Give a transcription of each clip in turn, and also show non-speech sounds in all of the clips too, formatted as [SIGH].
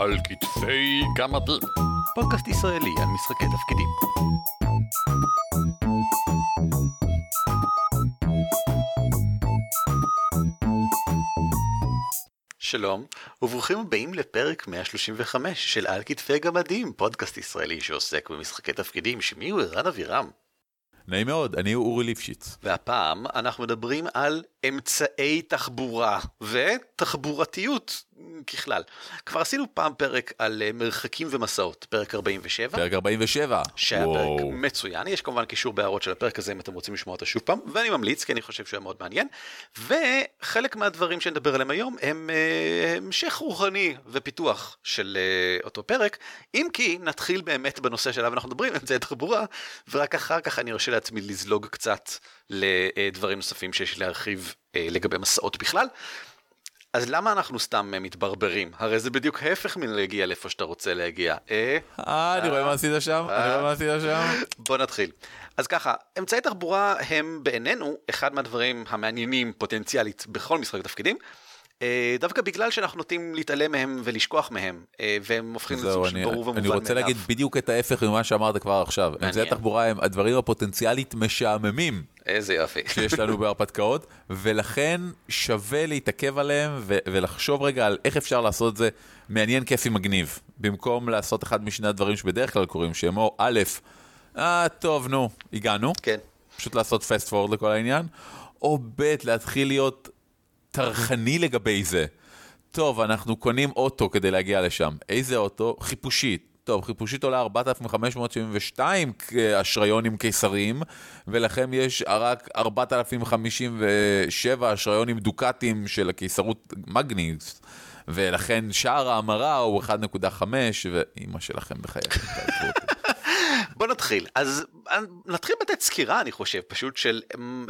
על כתפי גמדים. פודקאסט ישראלי על משחקי תפקידים. שלום, וברוכים הבאים לפרק 135 של על כתפי גמדים, פודקאסט ישראלי שעוסק במשחקי תפקידים, שמי הוא ערן אבירם. נעים מאוד, אני אורי ליפשיץ. והפעם אנחנו מדברים על אמצעי תחבורה ותחבורתיות ככלל. כבר עשינו פעם פרק על אה, מרחקים ומסעות, פרק 47. פרק 47. שהיה פרק מצוין, יש כמובן קישור בהערות של הפרק הזה אם אתם רוצים לשמוע אותו שוב פעם, ואני ממליץ כי אני חושב שהוא היה מאוד מעניין. וחלק מהדברים שנדבר עליהם היום הם אה, המשך רוחני ופיתוח של אה, אותו פרק, אם כי נתחיל באמת בנושא שעליו אנחנו מדברים, אמצעי תחבורה, ורק אחר כך אני ארשה לעצמי לזלוג קצת לדברים נוספים שיש להרחיב לגבי מסעות בכלל. אז למה אנחנו סתם אה, מתברברים? הרי זה בדיוק ההפך מלהגיע לאיפה שאתה רוצה להגיע. אה? אה, אני רואה מה עשית שם, אני רואה מה עשית שם. בוא נתחיל. אז ככה, אמצעי תחבורה הם בעינינו אחד מהדברים המעניינים פוטנציאלית בכל משחק תפקידים. אה, דווקא בגלל שאנחנו נוטים להתעלם מהם ולשכוח מהם, והם הופכים לסוג של ברור ומובן מאליו. אני רוצה להגיד בדיוק את ההפך ממה שאמרת כבר עכשיו. אמצעי התחבורה הם הדברים הפוטנציאלית משעממים. איזה יופי. שיש לנו [LAUGHS] בהרפתקאות, ולכן שווה להתעכב עליהם ולחשוב רגע על איך אפשר לעשות את זה מעניין, כיפי, מגניב. במקום לעשות אחד משני הדברים שבדרך כלל קורים, שהם או א', אה, טוב, נו, הגענו. כן. פשוט לעשות פסט פורד לכל העניין, או ב', להתחיל להיות טרחני לגבי זה. טוב, אנחנו קונים אוטו כדי להגיע לשם. איזה אוטו? חיפושית. טוב, חיפושית עולה 4,572 אשריונים קיסריים, ולכם יש רק 4,057 אשריונים דוקטים של הקיסרות מגניס, ולכן שער ההמרה הוא 1.5, ואימא שלכם אותי. [LAUGHS] בוא נתחיל אז נתחיל לתת סקירה אני חושב פשוט של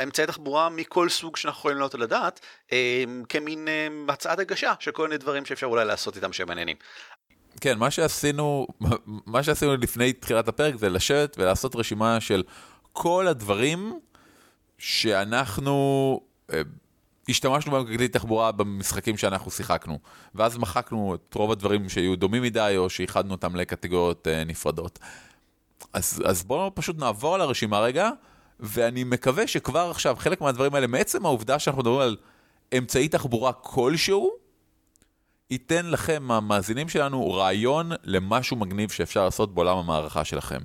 אמצעי תחבורה מכל סוג שאנחנו יכולים לעלות על הדעת אמ, כמין אמ, הצעת הגשה של כל מיני דברים שאפשר אולי לעשות איתם שהם מעניינים. כן מה שעשינו מה שעשינו לפני תחילת הפרק זה לשבת ולעשות רשימה של כל הדברים שאנחנו. אה, השתמשנו בהם ככלי תחבורה במשחקים שאנחנו שיחקנו, ואז מחקנו את רוב הדברים שהיו דומים מדי או שאיחדנו אותם לקטגוריות אה, נפרדות. אז, אז בואו פשוט נעבור על הרשימה רגע, ואני מקווה שכבר עכשיו חלק מהדברים האלה, מעצם העובדה שאנחנו מדברים על אמצעי תחבורה כלשהו, ייתן לכם, המאזינים שלנו, רעיון למשהו מגניב שאפשר לעשות בעולם המערכה שלכם.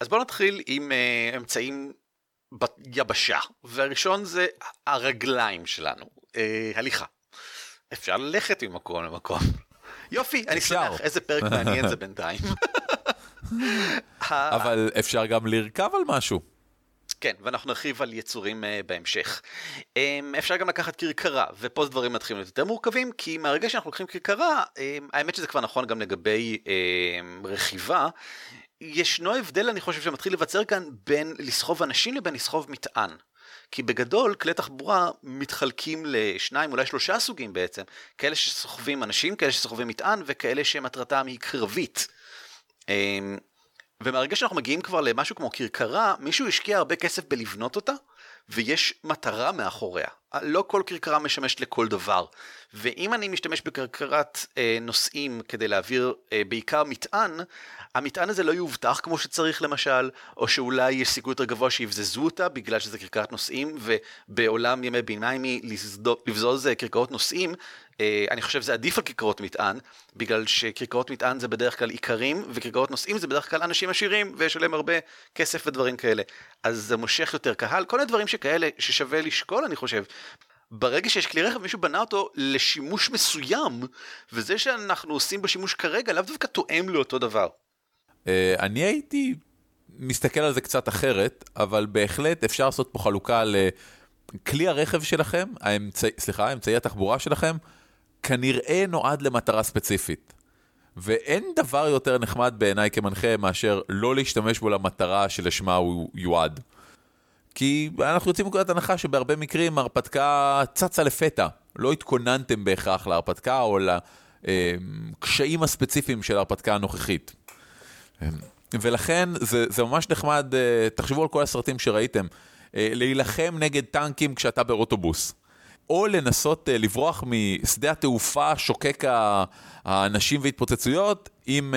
אז בואו נתחיל עם uh, אמצעים ביבשה, והראשון זה הרגליים שלנו, uh, הליכה. אפשר ללכת ממקום למקום. [LAUGHS] יופי, אני שמח, איזה פרק מעניין זה [LAUGHS] בינתיים. [LAUGHS] אבל אפשר גם לרכב על משהו. כן, ואנחנו נרחיב על יצורים uh, בהמשך. Um, אפשר גם לקחת כרכרה, ופה דברים מתחילים להיות יותר מורכבים, כי מהרגע שאנחנו לוקחים כרכרה, um, האמת שזה כבר נכון גם לגבי um, רכיבה, ישנו הבדל אני חושב שמתחיל לבצר כאן בין לסחוב אנשים לבין לסחוב מטען. כי בגדול כלי תחבורה מתחלקים לשניים אולי שלושה סוגים בעצם, כאלה שסוחבים אנשים, כאלה שסוחבים מטען וכאלה שמטרתם היא קרבית. ומהרגע שאנחנו מגיעים כבר למשהו כמו כרכרה, מישהו השקיע הרבה כסף בלבנות אותה, ויש מטרה מאחוריה. לא כל כרכרה משמשת לכל דבר. ואם אני משתמש בכרכרת אה, נוסעים כדי להעביר אה, בעיקר מטען, המטען הזה לא יאובטח כמו שצריך למשל, או שאולי יש סיכוי יותר גבוה שיבזזו אותה בגלל שזה כרכרת נוסעים, ובעולם ימי ביניימי לבזוז כרכרות נוסעים, אה, אני חושב שזה עדיף על כרכרות מטען, בגלל שכרכרות מטען זה בדרך כלל איכרים, וכרכרות נוסעים זה בדרך כלל אנשים עשירים, ויש עליהם הרבה כסף ודברים כאלה. אז זה מושך יותר קהל, כל מיני דברים שכאלה ששווה לשקול אני חושב. ברגע שיש כלי רכב מישהו בנה אותו לשימוש מסוים, וזה שאנחנו עושים בשימוש כרגע לאו דווקא תואם לאותו דבר. אה, אני הייתי מסתכל על זה קצת אחרת, אבל בהחלט אפשר לעשות פה חלוקה לכלי הרכב שלכם, האמצע, סליחה, אמצעי התחבורה שלכם, כנראה נועד למטרה ספציפית. ואין דבר יותר נחמד בעיניי כמנחה מאשר לא להשתמש בו למטרה שלשמה הוא יועד. כי אנחנו יוצאים מנקודת הנחה שבהרבה מקרים ההרפתקה צצה לפתע. לא התכוננתם בהכרח להרפתקה או לקשיים הספציפיים של ההרפתקה הנוכחית. ולכן זה, זה ממש נחמד, אה, תחשבו על כל הסרטים שראיתם, אה, להילחם נגד טנקים כשאתה באוטובוס. או לנסות אה, לברוח משדה התעופה שוקק האנשים והתפוצצויות עם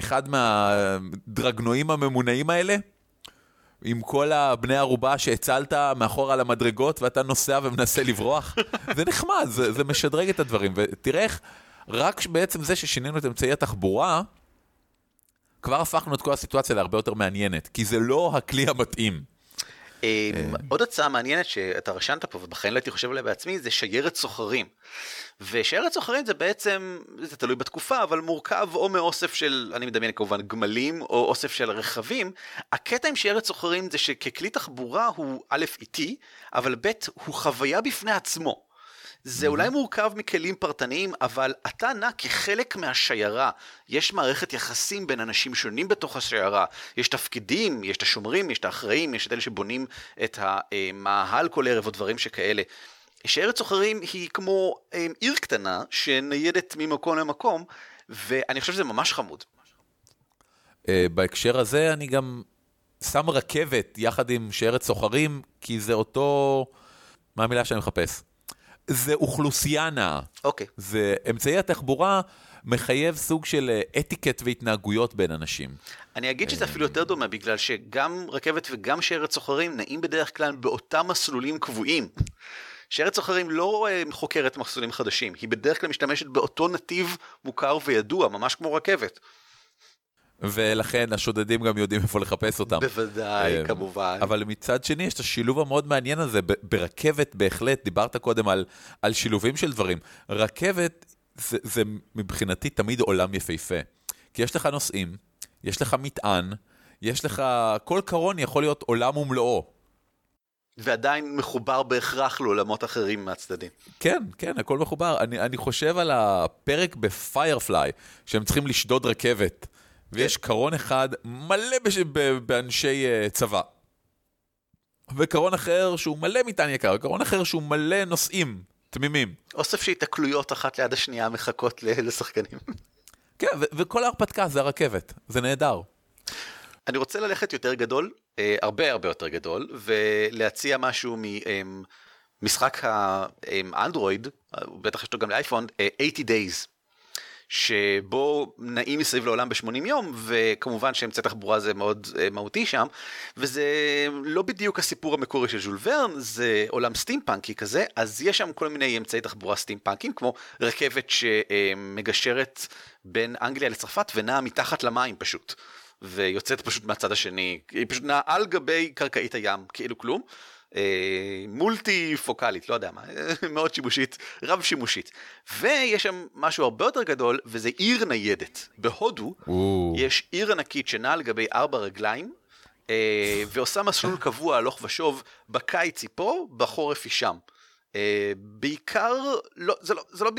אחד מהדרגנועים הממונעים האלה, עם כל הבני ערובה שהצלת מאחור על המדרגות ואתה נוסע ומנסה לברוח. זה נחמד, זה, זה משדרג את הדברים. ותראה איך רק בעצם זה ששינינו את אמצעי התחבורה, כבר הפכנו את כל הסיטואציה להרבה יותר מעניינת, כי זה לא הכלי המתאים. אמ, עוד הצעה מעניינת שאתה רשמת פה ובחיים לא הייתי חושב עליה בעצמי זה שיירת סוחרים. ושיירת סוחרים זה בעצם זה תלוי בתקופה אבל מורכב או מאוסף של אני מדמיין כמובן גמלים או אוסף של רכבים. הקטע עם שיירת סוחרים זה שככלי תחבורה הוא א' איטי אבל ב' הוא חוויה בפני עצמו. זה אולי מורכב מכלים פרטניים, אבל אתה נע כחלק מהשיירה. יש מערכת יחסים בין אנשים שונים בתוך השיירה. יש תפקידים, יש את השומרים, יש את האחראים, יש את אלה שבונים את המאהל כל ערב או דברים שכאלה. שיירת סוחרים היא כמו אה, עיר קטנה שניידת ממקום למקום, ואני חושב שזה ממש חמוד. אה, בהקשר הזה אני גם שם רכבת יחד עם שיירת סוחרים, כי זה אותו... מה המילה שאני מחפש? זה אוכלוסייה נאה. אוקיי. זה אמצעי התחבורה מחייב סוג של אה, אתיקט והתנהגויות בין אנשים. אני אגיד שזה אפילו יותר דומה, בגלל שגם רכבת וגם שיירת סוחרים נעים בדרך כלל באותם מסלולים קבועים. שיירת סוחרים לא אה, חוקרת מסלולים חדשים, היא בדרך כלל משתמשת באותו נתיב מוכר וידוע, ממש כמו רכבת. ולכן השודדים גם יודעים איפה לחפש אותם. בוודאי, אה, כמובן. אבל מצד שני, יש את השילוב המאוד מעניין הזה. ברכבת בהחלט, דיברת קודם על, על שילובים של דברים. רכבת זה, זה מבחינתי תמיד עולם יפהפה. כי יש לך נוסעים, יש לך מטען, יש לך... כל קרון יכול להיות עולם ומלואו. ועדיין מחובר בהכרח לעולמות אחרים מהצדדים. כן, כן, הכל מחובר. אני, אני חושב על הפרק בפיירפליי, שהם צריכים לשדוד רכבת, ויש קרון אחד מלא בש... באנשי uh, צבא. וקרון אחר שהוא מלא מטען יקר, קרון אחר שהוא מלא נוסעים תמימים. אוסף שהתקלויות אחת ליד השנייה מחכות לשחקנים. כן, ו- וכל ההרפתקה זה הרכבת, זה נהדר. אני רוצה ללכת יותר גדול, אה, הרבה הרבה יותר גדול, ולהציע משהו ממשחק האנדרואיד, אה, בטח יש לו גם לאייפון, אה, 80 Days. שבו נעים מסביב לעולם ב-80 יום, וכמובן שאמצעי תחבורה זה מאוד uh, מהותי שם, וזה לא בדיוק הסיפור המקורי של ז'ול ורן, זה עולם סטימפאנקי כזה, אז יש שם כל מיני אמצעי תחבורה סטימפאנקים, כמו רכבת שמגשרת בין אנגליה לצרפת ונעה מתחת למים פשוט. ויוצאת פשוט מהצד השני, היא פשוט נעה על גבי קרקעית הים, כאילו כלום. אה, מולטי פוקאלית, לא יודע מה, [LAUGHS] מאוד שימושית, רב שימושית. ויש שם משהו הרבה יותר גדול, וזה עיר ניידת. בהודו או. יש עיר ענקית שנעה על גבי ארבע רגליים, אה, ועושה מסלול קבוע הלוך ושוב, בקיץ היא פה, בחורף היא שם. אה, בעיקר, לא, זה לא, זה לא,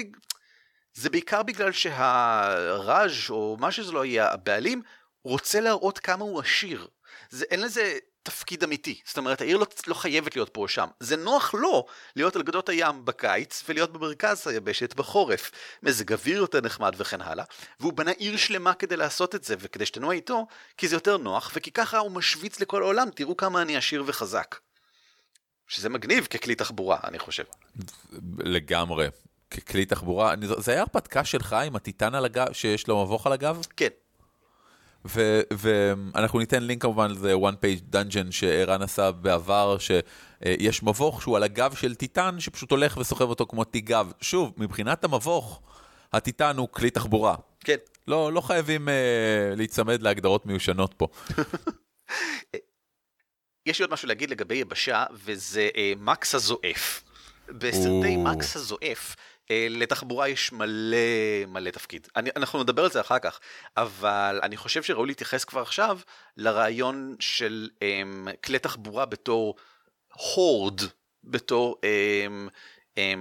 זה בעיקר בגלל שהראז' או מה שזה לא יהיה, הבעלים, רוצה להראות כמה הוא עשיר. זה, אין לזה תפקיד אמיתי. זאת אומרת, העיר לא, לא חייבת להיות פה או שם. זה נוח לו להיות על גדות הים בקיץ ולהיות במרכז היבשת בחורף. מזג אוויר יותר נחמד וכן הלאה. והוא בנה עיר שלמה כדי לעשות את זה וכדי שתנוע איתו, כי זה יותר נוח וכי ככה הוא משוויץ לכל העולם, תראו כמה אני עשיר וחזק. שזה מגניב ככלי תחבורה, אני חושב. לגמרי. ככלי תחבורה, זה היה הרפתקה שלך עם הטיטן על הגב, שיש לו מבוך על הגב? כן. ואנחנו ניתן לינק כמובן לזה one page dungeon שערן עשה בעבר, שיש מבוך שהוא על הגב של טיטן שפשוט הולך וסוחב אותו כמו תיגב. שוב, מבחינת המבוך, הטיטן הוא כלי תחבורה. כן. לא, לא חייבים uh, להיצמד להגדרות מיושנות פה. [LAUGHS] יש לי עוד משהו להגיד לגבי יבשה, וזה אה, מקס הזועף. בסרטי. מקס הזועף, אה, לתחבורה יש מלא מלא תפקיד. אני, אנחנו נדבר על זה אחר כך, אבל אני חושב שראוי להתייחס כבר עכשיו לרעיון של אה, כלי תחבורה בתור הורד, בתור אה, אה,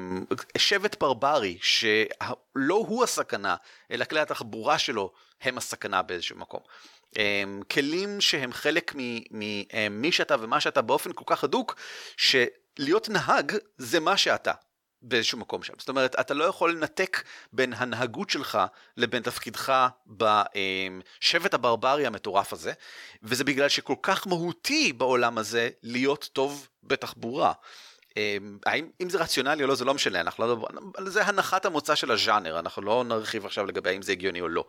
שבט ברברי, שלא הוא הסכנה, אלא כלי התחבורה שלו הם הסכנה באיזשהו מקום. הם, כלים שהם חלק ממי שאתה ומה שאתה באופן כל כך הדוק, שלהיות נהג זה מה שאתה. באיזשהו מקום שם. זאת אומרת, אתה לא יכול לנתק בין הנהגות שלך לבין תפקידך בשבט הברברי המטורף הזה, וזה בגלל שכל כך מהותי בעולם הזה להיות טוב בתחבורה. אמ, האם אם זה רציונלי או לא זה לא משנה אנחנו לא זה הנחת המוצא של הז'אנר אנחנו לא נרחיב עכשיו לגבי האם זה הגיוני או לא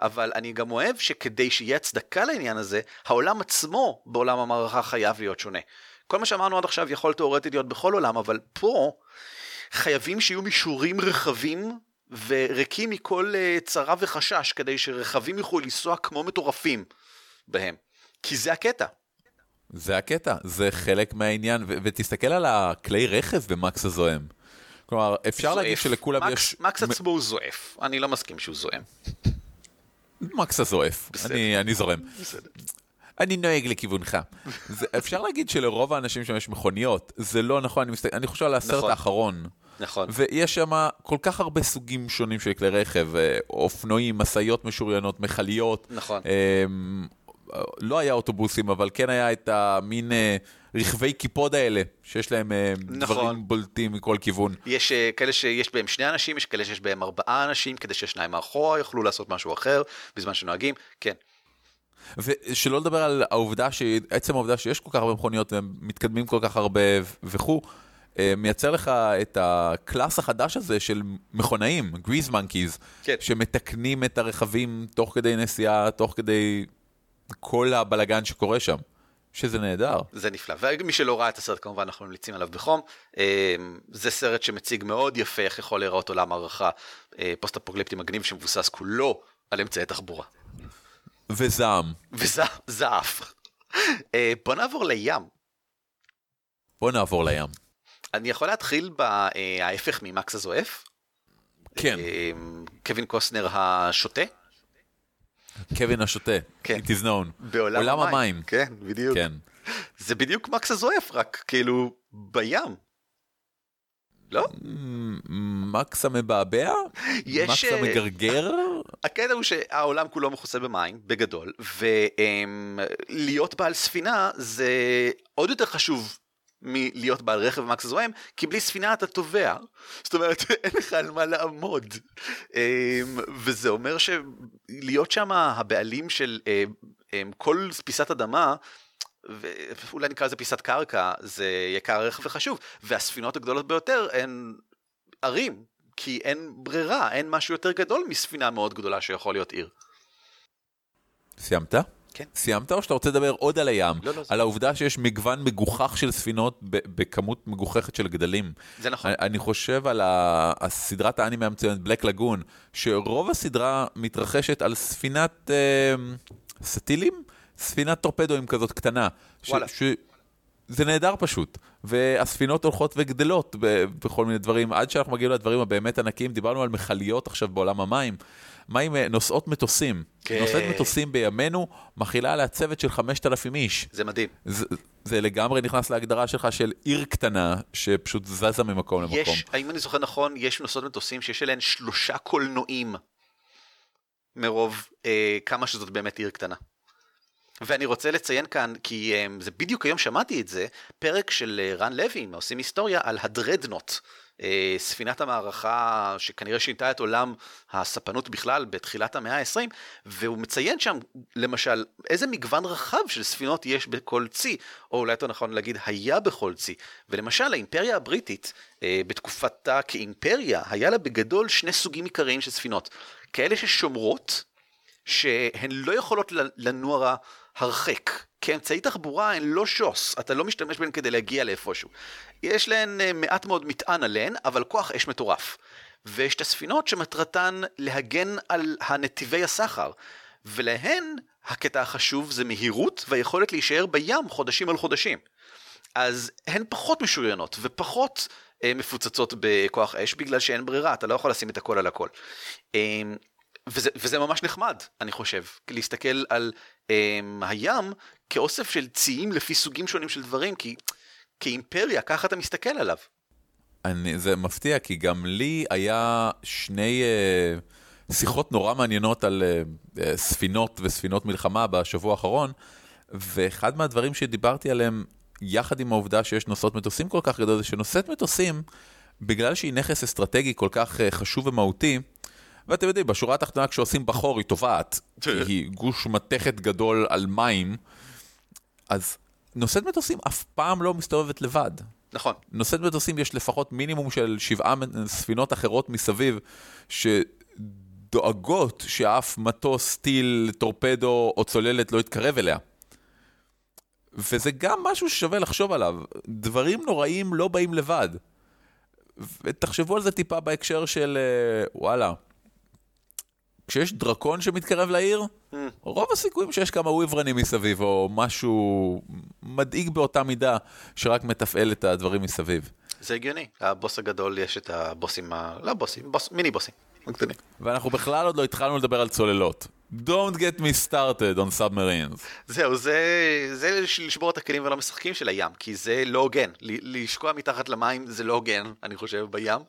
אבל אני גם אוהב שכדי שיהיה הצדקה לעניין הזה העולם עצמו בעולם המערכה חייב להיות שונה. כל מה שאמרנו עד עכשיו יכול תאורטית להיות בכל עולם אבל פה חייבים שיהיו מישורים רחבים וריקים מכל אה, צרה וחשש כדי שרכבים יוכלו לנסוע כמו מטורפים בהם כי זה הקטע. זה הקטע, זה חלק מהעניין, ו- ותסתכל על הכלי רכב במקס הזוהם. כלומר, אפשר זועף. להגיד שלכולם מקס, יש... מקס עצמו הוא זועף, אני לא מסכים שהוא זועם. מקס הזועף. אני, אני זורם. בסדר. אני נוהג לכיוונך. זה, אפשר להגיד שלרוב האנשים שם יש מכוניות, זה לא נכון, אני, מסתכל, אני חושב על הסרט נכון. האחרון. נכון. ויש שם כל כך הרבה סוגים שונים של כלי רכב, אה, אופנועים, משאיות משוריינות, מכליות. נכון. אמ, לא היה אוטובוסים, אבל כן היה את המין אה, רכבי קיפוד האלה, שיש להם אה, נכון. דברים בולטים מכל כיוון. יש כאלה שיש בהם שני אנשים, יש כאלה שיש בהם ארבעה אנשים, כדי ששניים מאחורה יוכלו לעשות משהו אחר בזמן שנוהגים, כן. ושלא לדבר על העובדה, שעצם העובדה שיש כל כך הרבה מכוניות והם מתקדמים כל כך הרבה וכו', אה, מייצר לך את הקלאס החדש הזה של מכונאים, גריז מנקיז, כן. שמתקנים את הרכבים תוך כדי נסיעה, תוך כדי כל הבלגן שקורה שם, שזה נהדר. זה נפלא. ומי שלא ראה את הסרט כמובן אנחנו ממליצים עליו בחום. אה, זה סרט שמציג מאוד יפה איך יכול להיראות עולם הערכה אה, פוסט אפוקליפטי מגניב שמבוסס כולו על אמצעי תחבורה. וזעם. וזעף. אה, בוא נעבור לים. בוא נעבור לים. אני יכול להתחיל בהפך ממקס הזועף? כן, אה, קווין קוסטנר השוטה? קווין השוטה, כן. it is known. בעולם עולם המים. המים. כן, בדיוק. כן. זה בדיוק מקס הזועף, רק כאילו בים. לא? מקס המבעבע? יש, מקס אה, המגרגר? הקטע הוא שהעולם כולו מכוסה במים, בגדול, ולהיות בעל ספינה זה עוד יותר חשוב מלהיות בעל רכב במקס הזוהם, כי בלי ספינה אתה טובע. זאת אומרת, [LAUGHS] אין לך על מה לעמוד. אמ, וזה אומר שלהיות שם הבעלים של אמ, אמ, כל פיסת אדמה, ואולי נקרא לזה פיסת קרקע, זה יקר רכב וחשוב, והספינות הגדולות ביותר הן ערים, כי אין ברירה, אין משהו יותר גדול מספינה מאוד גדולה שיכול להיות עיר. סיימת? כן. סיימת או שאתה רוצה לדבר עוד על הים? לא, לא, זה- על העובדה שיש מגוון מגוחך של ספינות בכמות מגוחכת של גדלים. זה נכון. אני- אני חושב על ה- הסדרת האנימה המצוינת בלק לגון, שרוב הסדרה מתרחשת על ספינת אה, סטילים? ספינת טורפדואים כזאת קטנה. ש- וואלה. ש- זה נהדר פשוט, והספינות הולכות וגדלות ב- בכל מיני דברים, עד שאנחנו מגיעים לדברים הבאמת ענקיים, דיברנו על מכליות עכשיו בעולם המים, מים אה, נושאות מטוסים, כן. נושאת מטוסים בימינו מכילה עליה צוות של 5,000 איש, זה מדהים. זה, זה לגמרי נכנס להגדרה שלך של עיר קטנה שפשוט זזה ממקום למקום. יש, האם אני זוכר נכון, יש נוסעות מטוסים שיש אליהן שלושה קולנועים מרוב אה, כמה שזאת באמת עיר קטנה. ואני רוצה לציין כאן, כי אה, זה בדיוק היום שמעתי את זה, פרק של אה, רן לוי, עושים היסטוריה, על הדרדנוט, אה, ספינת המערכה שכנראה שינתה את עולם הספנות בכלל בתחילת המאה ה-20, והוא מציין שם, למשל, איזה מגוון רחב של ספינות יש בכל צי, או אולי יותר נכון להגיד, היה בכל צי. ולמשל, האימפריה הבריטית, אה, בתקופתה כאימפריה, היה לה בגדול שני סוגים עיקריים של ספינות. כאלה ששומרות, שהן לא יכולות לנוע הרחק. כאמצעי תחבורה הן לא שוס, אתה לא משתמש בהן כדי להגיע לאיפשהו. יש להן אה, מעט מאוד מטען עליהן, אבל כוח אש מטורף. ויש את הספינות שמטרתן להגן על הנתיבי הסחר, ולהן הקטע החשוב זה מהירות והיכולת להישאר בים חודשים על חודשים. אז הן פחות משוריינות ופחות אה, מפוצצות בכוח אש בגלל שאין ברירה, אתה לא יכול לשים את הכל על הכל. אה, וזה, וזה ממש נחמד, אני חושב, להסתכל על הים כאוסף של ציים לפי סוגים שונים של דברים, כי כאימפריה, ככה אתה מסתכל עליו. אני, זה מפתיע, כי גם לי היה שני אה, שיחות נורא מעניינות על אה, אה, ספינות וספינות מלחמה בשבוע האחרון, ואחד מהדברים שדיברתי עליהם, יחד עם העובדה שיש נושאות מטוסים כל כך גדול, זה שנושאת מטוסים, בגלל שהיא נכס אסטרטגי כל כך אה, חשוב ומהותי, ואתם יודעים, בשורה התחתונה כשעושים בחור היא טובעת, כי היא גוש מתכת גדול על מים, אז נושאת מטוסים אף פעם לא מסתובבת לבד. נכון. נושאת מטוסים יש לפחות מינימום של שבעה ספינות אחרות מסביב, שדואגות שאף מטוס, טיל, טורפדו או צוללת לא יתקרב אליה. וזה גם משהו ששווה לחשוב עליו. דברים נוראים לא באים לבד. ותחשבו על זה טיפה בהקשר של אה, וואלה. כשיש דרקון שמתקרב לעיר, mm. רוב הסיכויים שיש כמה וויברנים מסביב, או משהו מדאיג באותה מידה, שרק מתפעל את הדברים מסביב. זה הגיוני, הבוס הגדול יש את הבוסים, ה... לא בוסים, בוס, מיני בוסים. ואנחנו בכלל עוד לא התחלנו לדבר על צוללות. Don't get me started on submarines. זהו, זה, זה לשבור את הכלים ולא משחקים של הים, כי זה לא הוגן. לשקוע מתחת למים זה לא הוגן, אני חושב, בים.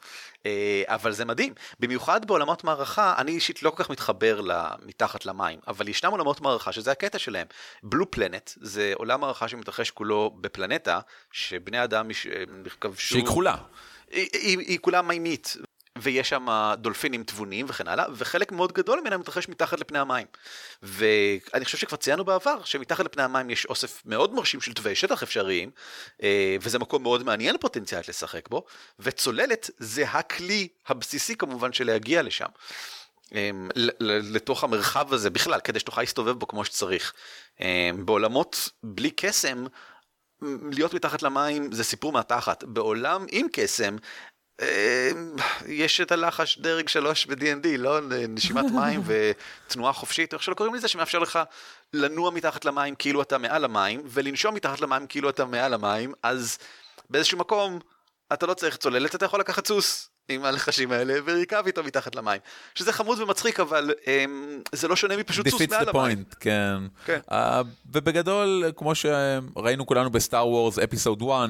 אה, אבל זה מדהים. במיוחד בעולמות מערכה, אני אישית לא כל כך מתחבר מתחת למים, אבל ישנם עולמות מערכה שזה הקטע שלהם. בלו פלנט זה עולם מערכה שמתרחש כולו בפלנטה, שבני אדם כבשו... שהיא כחולה. היא, היא, היא כולה מימית, ויש שם דולפינים תבונים וכן הלאה, וחלק מאוד גדול ממנה מתרחש מתחת לפני המים. ואני חושב שכבר ציינו בעבר שמתחת לפני המים יש אוסף מאוד מרשים של תווי שטח אפשריים, אה, וזה מקום מאוד מעניין פוטנציאלית לשחק בו, וצוללת זה הכלי הבסיסי כמובן של להגיע לשם. אה, לתוך המרחב הזה בכלל, כדי שתוכל להסתובב בו כמו שצריך. אה, בעולמות בלי קסם, להיות מתחת למים זה סיפור מהתחת. בעולם עם קסם, אמ, יש את הלחש דרג 3 ב-D&D, לא נשימת [LAUGHS] מים ותנועה חופשית, איך שלא קוראים לזה, שמאפשר לך לנוע מתחת למים כאילו אתה מעל המים, ולנשום מתחת למים כאילו אתה מעל המים, אז באיזשהו מקום אתה לא צריך צוללת, אתה יכול לקחת סוס עם הלחשים האלה ולרכב איתו מתחת למים. שזה חמוד ומצחיק, אבל um, זה לא שונה מפשוט סוס מעל המים. point, כן. כן. Uh, ובגדול, כמו שראינו כולנו בסטאר וורס אפיסוד 1,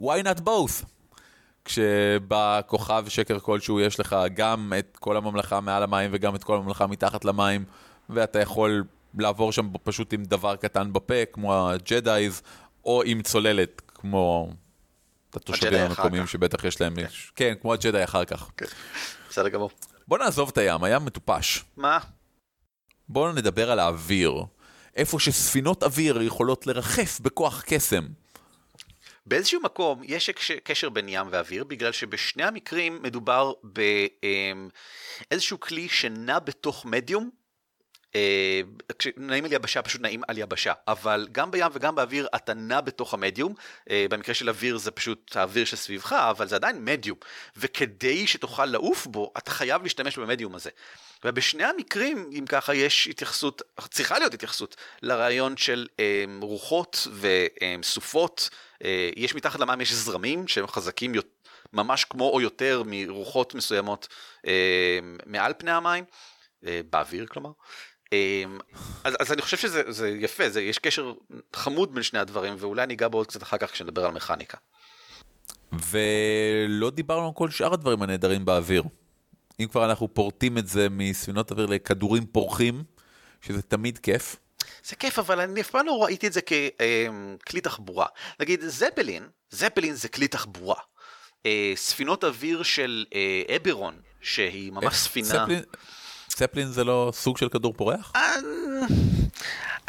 why not both? כשבא כוכב שקר כלשהו, יש לך גם את כל הממלכה מעל המים וגם את כל הממלכה מתחת למים, ואתה יכול לעבור שם פשוט עם דבר קטן בפה, כמו הג'דאיז, או עם צוללת, כמו התושבים המקומיים שבטח יש להם, כן, כן כמו הג'דאי אחר כך. כן. בסדר גמור. בוא נעזוב את הים, הים מטופש. מה? בואו נדבר על האוויר. איפה שספינות אוויר יכולות לרחף בכוח קסם. באיזשהו מקום יש קשר בין ים ואוויר, בגלל שבשני המקרים מדובר באיזשהו אמ, כלי שנע בתוך מדיום. אה, כשנעים על יבשה פשוט נעים על יבשה, אבל גם בים וגם באוויר אתה נע בתוך המדיום, אה, במקרה של אוויר זה פשוט האוויר שסביבך, אבל זה עדיין מדיום, וכדי שתוכל לעוף בו, אתה חייב להשתמש במדיום הזה. ובשני המקרים, אם ככה, יש התייחסות, צריכה להיות התייחסות לרעיון של אה, רוחות וסופות. יש מתחת למים, יש זרמים שהם חזקים ממש כמו או יותר מרוחות מסוימות אה, מעל פני המים, אה, באוויר כלומר. אז, אז אני חושב שזה יפה, זה, יש קשר חמוד בין שני הדברים, ואולי ניגע בו עוד קצת אחר כך כשנדבר על מכניקה. ולא דיברנו על כל שאר הדברים הנהדרים באוויר. אם כבר אנחנו פורטים את זה מספינות אוויר לכדורים פורחים, שזה תמיד כיף. זה כיף, אבל אני אף פעם לא ראיתי את זה ככלי תחבורה. נגיד, זפלין, זפלין זה כלי תחבורה. אה, ספינות אוויר של אה, אברון, שהיא ממש ספינה... ספלין זה לא סוג של כדור פורח? אה,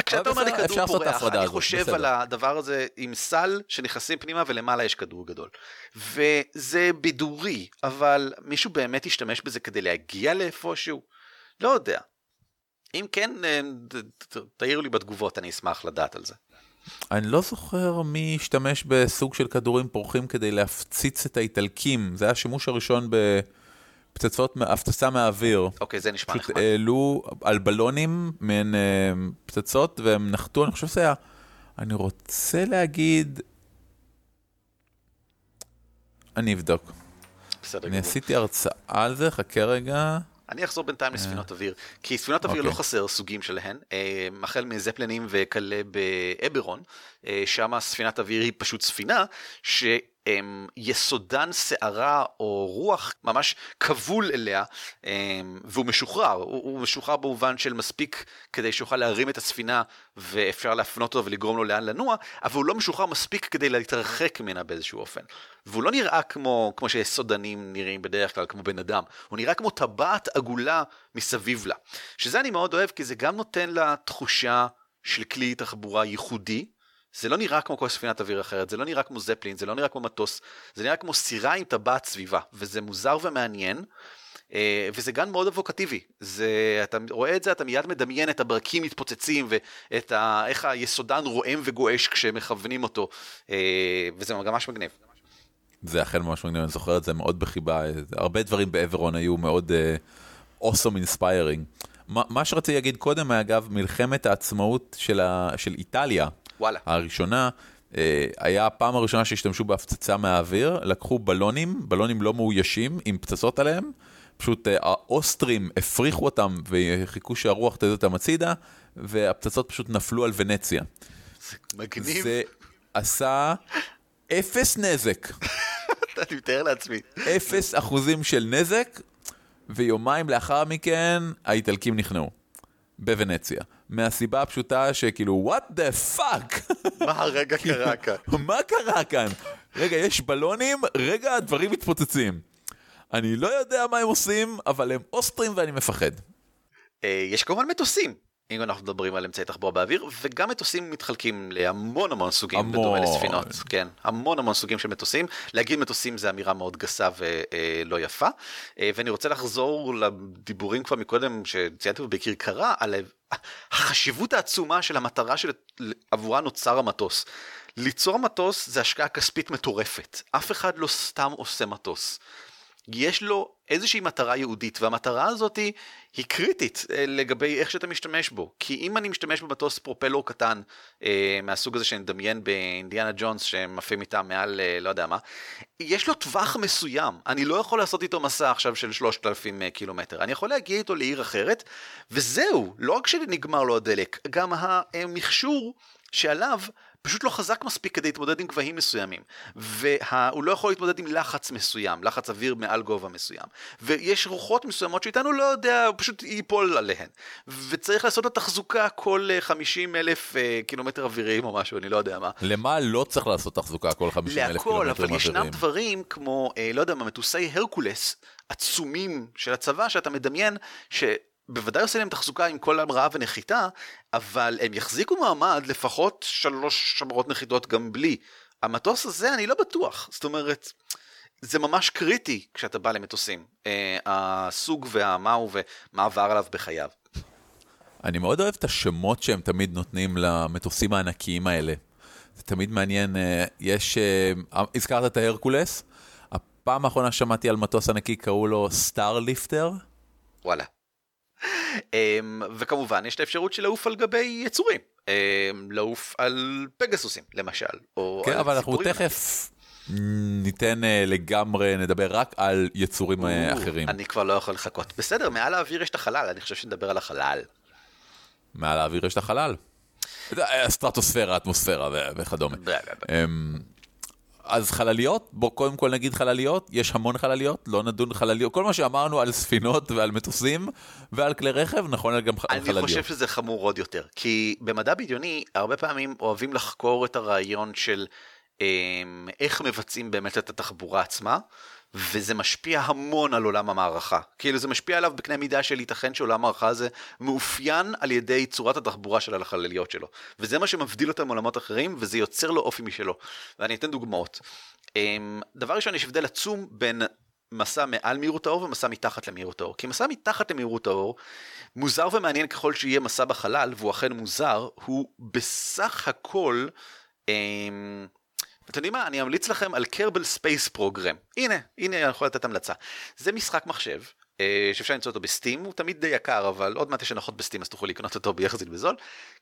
כשאתה אומר לי כדור פורח, אני חושב על הדבר הזה עם סל שנכנסים פנימה ולמעלה יש כדור גדול. וזה בידורי, אבל מישהו באמת ישתמש בזה כדי להגיע לאיפשהו? לא יודע. אם כן, אה, תעירו לי בתגובות, אני אשמח לדעת על זה. אני לא זוכר מי השתמש בסוג של כדורים פורחים כדי להפציץ את האיטלקים, זה היה השימוש הראשון בפצצות, הפצצה מהאוויר. אוקיי, זה נשמע נחמד. פשוט העלו על בלונים מעין אה, פצצות והם נחתו, אני חושב שזה היה, אני רוצה להגיד, אני אבדוק. בסדר גמור. אני עשיתי הרצאה על זה, חכה רגע. אני אחזור בינתיים לספינות אה. אוויר, כי ספינות אוויר לא אוקיי. חסר סוגים שלהן, אה, החל מזפלנים וכלה באברון, שם ספינת אוויר היא פשוט ספינה, ש... יסודן שערה או רוח ממש כבול אליה והוא משוחרר, הוא משוחרר במובן של מספיק כדי שיוכל להרים את הספינה ואפשר להפנות אותו ולגרום לו לאן לנוע, אבל הוא לא משוחרר מספיק כדי להתרחק ממנה באיזשהו אופן. והוא לא נראה כמו, כמו שסודנים נראים בדרך כלל, כמו בן אדם, הוא נראה כמו טבעת עגולה מסביב לה. שזה אני מאוד אוהב כי זה גם נותן לה תחושה של כלי תחבורה ייחודי, זה לא נראה כמו כל ספינת אוויר אחרת, זה לא נראה כמו זפלין, זה לא נראה כמו מטוס, זה נראה כמו סירה עם טבעת סביבה, וזה מוזר ומעניין. אה, וזה גן מאוד אבוקטיבי, זה, אתה רואה את זה, אתה מיד מדמיין את הברקים מתפוצצים ואת ה, איך היסודן רועם וגועש כשמכוונים אותו, אה, וזה ממש מגניב. זה אכן ממש מגניב, אני זוכר את זה מאוד בחיבה, הרבה דברים באברון היו מאוד uh, awesome inspiring. מה, מה שרציתי להגיד קודם, אגב, מלחמת העצמאות של, ה, של איטליה, וואלה. הראשונה, אה, היה הפעם הראשונה שהשתמשו בהפצצה מהאוויר, לקחו בלונים, בלונים לא מאוישים, עם פצצות עליהם, פשוט אה, האוסטרים הפריחו אותם וחיכו שהרוח תדע אותם הצידה, והפצצות פשוט נפלו על ונציה. זה מגניב. זה עשה אפס נזק. [LAUGHS] אני מתאר לעצמי. אפס אחוזים של נזק, ויומיים לאחר מכן האיטלקים נכנעו. בוונציה. מהסיבה הפשוטה שכאילו, what the fuck? [LAUGHS] מה הרגע קרה כאן? מה קרה כאן? רגע, יש בלונים, רגע, הדברים מתפוצצים. אני לא יודע מה הם עושים, אבל הם אוסטרים ואני מפחד. אה, יש כמובן מטוסים. אם אנחנו מדברים על אמצעי תחבורה באוויר, וגם מטוסים מתחלקים להמון המון סוגים, המון. בדומה לספינות, כן, המון המון סוגים של מטוסים. להגיד מטוסים זה אמירה מאוד גסה ולא יפה, אה, ואני רוצה לחזור לדיבורים כבר מקודם, שציינתי בכרכרה, על החשיבות העצומה של המטרה שעבורה נוצר המטוס. ליצור מטוס זה השקעה כספית מטורפת, אף אחד לא סתם עושה מטוס. יש לו איזושהי מטרה יהודית, והמטרה הזאת היא, היא קריטית אה, לגבי איך שאתה משתמש בו. כי אם אני משתמש במטוס פרופלור קטן, אה, מהסוג הזה שנדמיין באינדיאנה ג'ונס, שמפעים איתה מעל אה, לא יודע מה, יש לו טווח מסוים. אני לא יכול לעשות איתו מסע עכשיו של 3,000 אה, קילומטר. אני יכול להגיע איתו לעיר אחרת, וזהו, לא רק שנגמר לו הדלק, גם המכשור שעליו פשוט לא חזק מספיק כדי להתמודד עם גבהים מסוימים. והוא לא יכול להתמודד עם לחץ מסוים, לחץ אוויר מעל גובה מסוים. ויש רוחות מסוימות שאיתנו לא יודע, הוא פשוט ייפול עליהן. וצריך לעשות לו תחזוקה כל 50 אה, אלף אה, קילומטר אוויריים או משהו, אני לא יודע מה. למה לא צריך לעשות תחזוקה כל 50 אלף קילומטר אוויריים? להכל, אבל ישנם דברים כמו, אה, לא יודע מה, מטוסי הרקולס עצומים של הצבא, שאתה מדמיין ש... בוודאי עושה להם תחזוקה עם כל המראה ונחיתה, אבל הם יחזיקו מעמד לפחות שלוש שמרות נחיתות גם בלי. המטוס הזה אני לא בטוח, זאת אומרת, זה ממש קריטי כשאתה בא למטוסים, אה, הסוג והמהו ומה עבר עליו בחייו. אני מאוד אוהב את השמות שהם תמיד נותנים למטוסים הענקיים האלה. זה תמיד מעניין, אה, יש, אה, הזכרת את ההרקולס, הפעם האחרונה שמעתי על מטוס ענקי קראו לו סטאר ליפטר. וואלה. אמ, וכמובן יש את האפשרות של לעוף על גבי יצורים, אמ, לעוף על פגסוסים למשל, או כן, אבל אנחנו תכף ניתן אה, לגמרי, נדבר רק על יצורים אה, אחרים. אני כבר לא יכול לחכות. בסדר, מעל האוויר יש את החלל, אני חושב שנדבר על החלל. מעל האוויר יש את החלל. הסטרטוספירה, האטמוספירה וכדומה. אז חלליות, בוא קודם כל נגיד חלליות, יש המון חלליות, לא נדון חלליות, כל מה שאמרנו על ספינות ועל מטוסים ועל כלי רכב, נכון גם על חלליות. אני חושב שזה חמור עוד יותר, כי במדע בדיוני הרבה פעמים אוהבים לחקור את הרעיון של אה, איך מבצעים באמת את התחבורה עצמה, וזה משפיע המון על עולם המערכה. כאילו זה משפיע עליו בקנה מידה של ייתכן שעולם המערכה הזה מאופיין על ידי צורת התחבורה של החלליות שלו. וזה מה שמבדיל אותם מעולמות אחרים, וזה יוצר לו אופי משלו. ואני אתן דוגמאות. אמ, דבר ראשון, יש הבדל עצום בין מסע מעל מהירות האור ומסע מתחת למהירות האור. כי מסע מתחת למהירות האור, מוזר ומעניין ככל שיהיה מסע בחלל, והוא אכן מוזר, הוא בסך הכל... אמ, אתם יודעים מה? אני אמליץ לכם על Kerbal Space Program. הנה, הנה אני יכול לתת המלצה. זה משחק מחשב, אה, שאפשר למצוא אותו ב Steam, הוא תמיד די יקר, אבל עוד מעט יש הנחות ב Steam אז תוכלו לקנות אותו ביחסית בזול.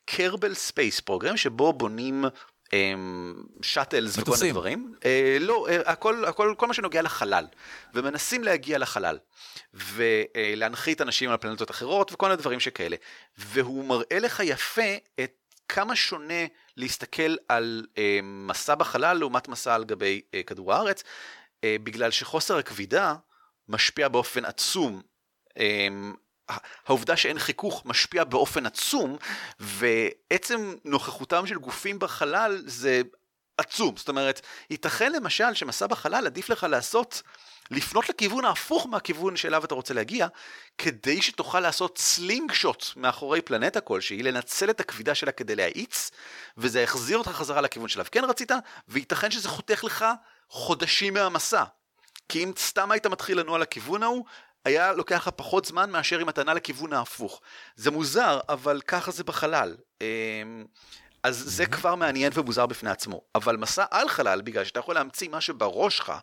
Kerbal Space Program, שבו בונים shuttles וכל מיני דברים. אה, לא, אה, הכל, הכל, כל מה שנוגע לחלל. ומנסים להגיע לחלל. ולהנחית אנשים על פלנטות אחרות וכל מיני דברים שכאלה. והוא מראה לך יפה את כמה שונה להסתכל על אה, מסע בחלל לעומת מסע על גבי אה, כדור הארץ, אה, בגלל שחוסר הכבידה משפיע באופן עצום. אה, העובדה שאין חיכוך משפיע באופן עצום, ועצם נוכחותם של גופים בחלל זה עצום. זאת אומרת, ייתכן למשל שמסע בחלל עדיף לך לעשות, לפנות לכיוון ההפוך מהכיוון שאליו אתה רוצה להגיע, כדי שתוכל לעשות slingshot מאחורי פלנטה כלשהי, לנצל את הכבידה שלה כדי להאיץ, וזה יחזיר אותך חזרה לכיוון שאליו כן רצית, וייתכן שזה חותך לך חודשים מהמסע. כי אם סתם היית מתחיל לנוע לכיוון ההוא, היה לוקח לך פחות זמן מאשר אם אתה נע לכיוון ההפוך. זה מוזר, אבל ככה זה בחלל. אמ, אז זה כבר מעניין ומוזר בפני עצמו. אבל מסע על חלל, בגלל שאתה יכול להמציא מה שבראש שלך,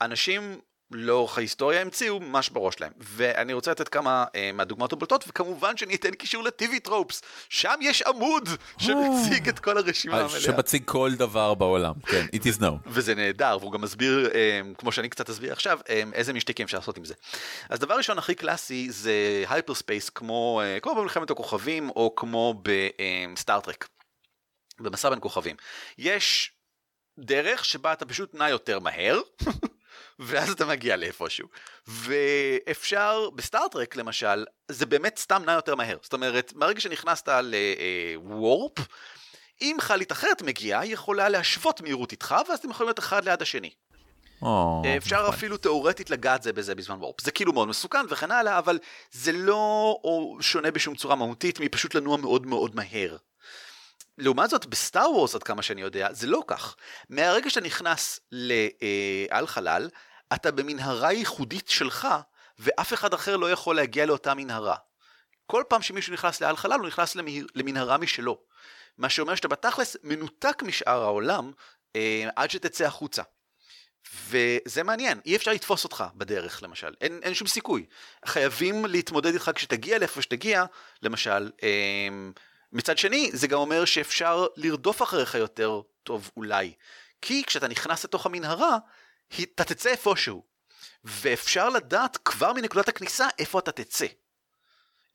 אנשים לאורך ההיסטוריה המציאו מה שבראש שלהם. ואני רוצה לתת כמה אה, מהדוגמאות הבולטות, וכמובן שאני אתן קישור ל TV Tropes. שם יש עמוד שמציג את כל הרשימה אה, המלאה. שמציג כל דבר בעולם, כן, it is known. וזה נהדר, והוא גם מסביר, אה, כמו שאני קצת אסביר עכשיו, אה, איזה משחקים אפשר לעשות עם זה. אז דבר ראשון הכי קלאסי זה hyperspace, כמו, אה, כמו במלחמת הכוכבים, או כמו בסטארטרק, במסע בין כוכבים. יש דרך שבה אתה פשוט נע יותר מהר, ואז אתה מגיע לאיפשהו. ואפשר, בסטארטרק למשל, זה באמת סתם נע יותר מהר. זאת אומרת, מהרגע שנכנסת לוורפ, אם חלית אחרת מגיעה, היא יכולה להשוות מהירות איתך, ואז אתם יכולים להיות אחד ליד השני. או, אפשר נכון. אפילו תאורטית לגעת זה בזה בזמן וורפ. זה כאילו מאוד מסוכן וכן הלאה, אבל זה לא שונה בשום צורה מהותית מפשוט לנוע מאוד מאוד מהר. לעומת זאת, בסטאר וורס, עד כמה שאני יודע, זה לא כך. מהרגע שאתה נכנס לעל חלל, אתה במנהרה ייחודית שלך, ואף אחד אחר לא יכול להגיע לאותה מנהרה. כל פעם שמישהו נכנס לעל חלל, הוא נכנס למנהרה משלו. מה שאומר שאתה בתכלס מנותק משאר העולם אה, עד שתצא החוצה. וזה מעניין, אי אפשר לתפוס אותך בדרך למשל, אין, אין שום סיכוי. חייבים להתמודד איתך כשתגיע לאיפה שתגיע, למשל. אה, מצד שני, זה גם אומר שאפשר לרדוף אחריך יותר טוב אולי. כי כשאתה נכנס לתוך המנהרה, אתה תצא איפשהו. ואפשר לדעת כבר מנקודת הכניסה איפה אתה תצא.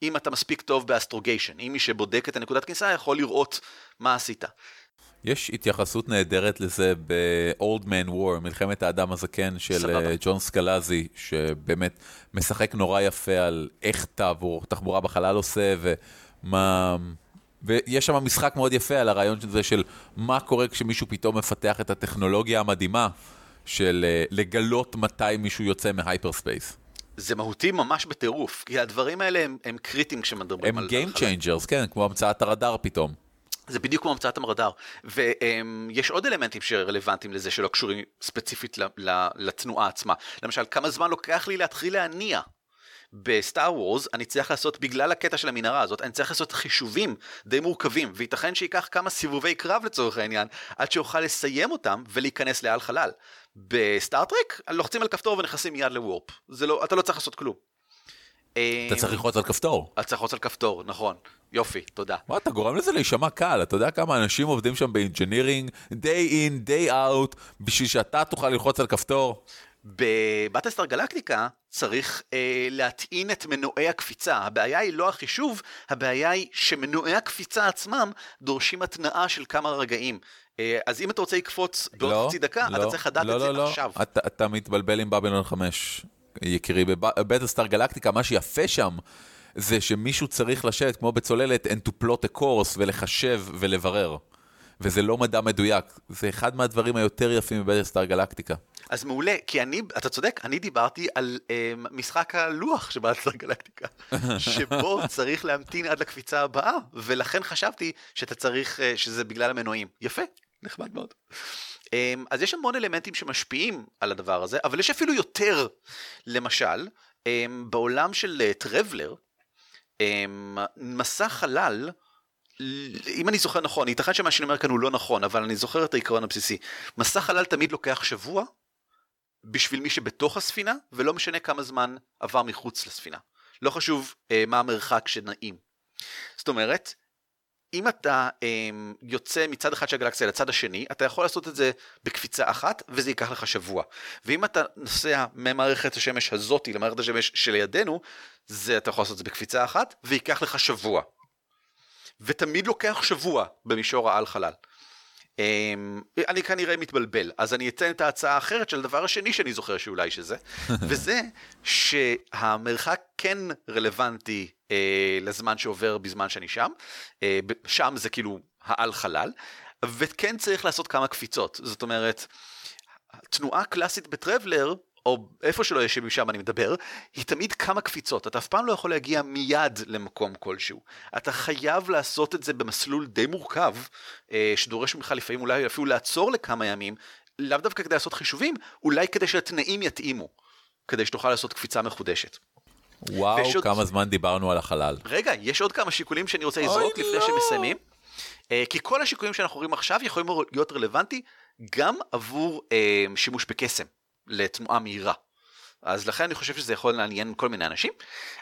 אם אתה מספיק טוב באסטרוגיישן, אם מי שבודק את הנקודת כניסה יכול לראות מה עשית. יש התייחסות נהדרת לזה ב-Old Man War, מלחמת האדם הזקן של סבבה. אה, ג'ון סקלזי, שבאמת משחק נורא יפה על איך תעבור, תחבורה בחלל עושה ומה... ויש שם משחק מאוד יפה על הרעיון של זה של מה קורה כשמישהו פתאום מפתח את הטכנולוגיה המדהימה של אה, לגלות מתי מישהו יוצא מ hyperspace. זה מהותי ממש בטירוף, כי הדברים האלה הם, הם קריטיים כשמדברים הם על... Game על חלל. Changers, כן, כמו המצאת הרדאר פתאום. זה בדיוק כמו המצאת הרדאר. ויש עוד אלמנטים שרלוונטיים לזה שלא קשורים ספציפית ל- ל- לתנועה עצמה. למשל, כמה זמן לוקח לי להתחיל להניע. בסטאר וורס אני צריך לעשות, בגלל הקטע של המנהרה הזאת, אני צריך לעשות חישובים די מורכבים, וייתכן שייקח כמה סיבובי קרב לצורך העניין, עד שאוכל לסיים אותם ולהיכנס לעל חלל. בסטארטרק, לוחצים על כפתור ונכנסים מיד ל warp. זה לא, אתה לא צריך לעשות כלום. אתה צריך ללחוץ על כפתור. אתה צריך ללחוץ על כפתור, נכון. יופי, תודה. מה, אתה גורם לזה להישמע קל, אתה יודע כמה אנשים עובדים שם ב engineering, day in, day out, בשביל שאתה תוכל ללחוץ על כפתור? בבטלסטאר גלקטיקה צריך אה, להטעין את מנועי הקפיצה. הבעיה היא לא החישוב, הבעיה היא שמנועי הקפיצה עצמם דורשים התנעה של כמה רגעים. אה, אז אם אתה רוצה לקפוץ בעוד חצי דקה, אתה צריך לדעת לא, את זה לא, לא. עכשיו. אתה, אתה מתבלבל עם בבלון 5, יקירי. בבטלסטאר גלקטיקה, מה שיפה שם, זה שמישהו צריך לשבת כמו בצוללת and to plot a course ולחשב ולברר. וזה לא מדע מדויק, זה אחד מהדברים היותר יפים בבטלסטאר גלקטיקה. אז מעולה, כי אני, אתה צודק, אני דיברתי על אה, משחק הלוח של בטלסטאר גלקטיקה, [LAUGHS] שבו צריך להמתין עד לקפיצה הבאה, ולכן חשבתי שאתה צריך, אה, שזה בגלל המנועים. יפה, נחמד מאוד. אמ, אז יש המון אלמנטים שמשפיעים על הדבר הזה, אבל יש אפילו יותר. למשל, אמ, בעולם של אה, טרבלר, אמ, מסע חלל, אם אני זוכר נכון, ייתכן שמה שאני אומר כאן הוא לא נכון, אבל אני זוכר את העיקרון הבסיסי. מסע חלל תמיד לוקח שבוע בשביל מי שבתוך הספינה, ולא משנה כמה זמן עבר מחוץ לספינה. לא חשוב אה, מה המרחק שנעים. זאת אומרת, אם אתה אה, יוצא מצד אחד של הגלקסיה לצד השני, אתה יכול לעשות את זה בקפיצה אחת, וזה ייקח לך שבוע. ואם אתה נוסע ממערכת השמש הזאתי למערכת השמש שלידינו, זה אתה יכול לעשות את זה בקפיצה אחת, וייקח לך שבוע. ותמיד לוקח שבוע במישור העל חלל. אמ, אני כנראה מתבלבל, אז אני אתן את ההצעה האחרת של הדבר השני שאני זוכר שאולי שזה, [LAUGHS] וזה שהמרחק כן רלוונטי אה, לזמן שעובר בזמן שאני שם, אה, שם זה כאילו העל חלל, וכן צריך לעשות כמה קפיצות. זאת אומרת, תנועה קלאסית בטרבלר, או איפה שלא יהיה שמשם אני מדבר, היא תמיד כמה קפיצות. אתה אף פעם לא יכול להגיע מיד למקום כלשהו. אתה חייב לעשות את זה במסלול די מורכב, אה, שדורש ממך לפעמים אולי אפילו לעצור לכמה ימים, לאו דווקא כדי לעשות חישובים, אולי כדי שהתנאים יתאימו, כדי שתוכל לעשות קפיצה מחודשת. וואו, ויש עוד- כמה זמן דיברנו על החלל. רגע, יש עוד כמה שיקולים שאני רוצה לזרוק לפני לא. שמסיימים. אה, כי כל השיקולים שאנחנו רואים עכשיו יכולים להיות רלוונטי גם עבור אה, שימוש בקסם לתנועה מהירה. אז לכן אני חושב שזה יכול לעניין כל מיני אנשים.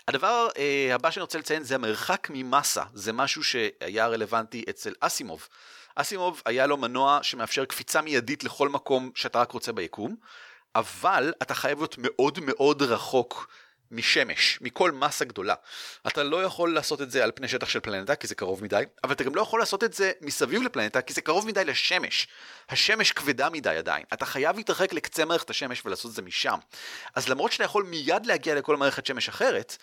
הדבר אה, הבא שאני רוצה לציין זה המרחק ממסה, זה משהו שהיה רלוונטי אצל אסימוב. אסימוב היה לו מנוע שמאפשר קפיצה מיידית לכל מקום שאתה רק רוצה ביקום, אבל אתה חייב להיות מאוד מאוד רחוק משמש, מכל מסה גדולה. אתה לא יכול לעשות את זה על פני שטח של פלנטה, כי זה קרוב מדי, אבל אתה גם לא יכול לעשות את זה מסביב לפלנטה, כי זה קרוב מדי לשמש. השמש כבדה מדי עדיין. אתה חייב להתרחק לקצה מערכת השמש ולעשות את זה משם. אז למרות שאתה יכול מיד להגיע לכל מערכת שמש אחרת,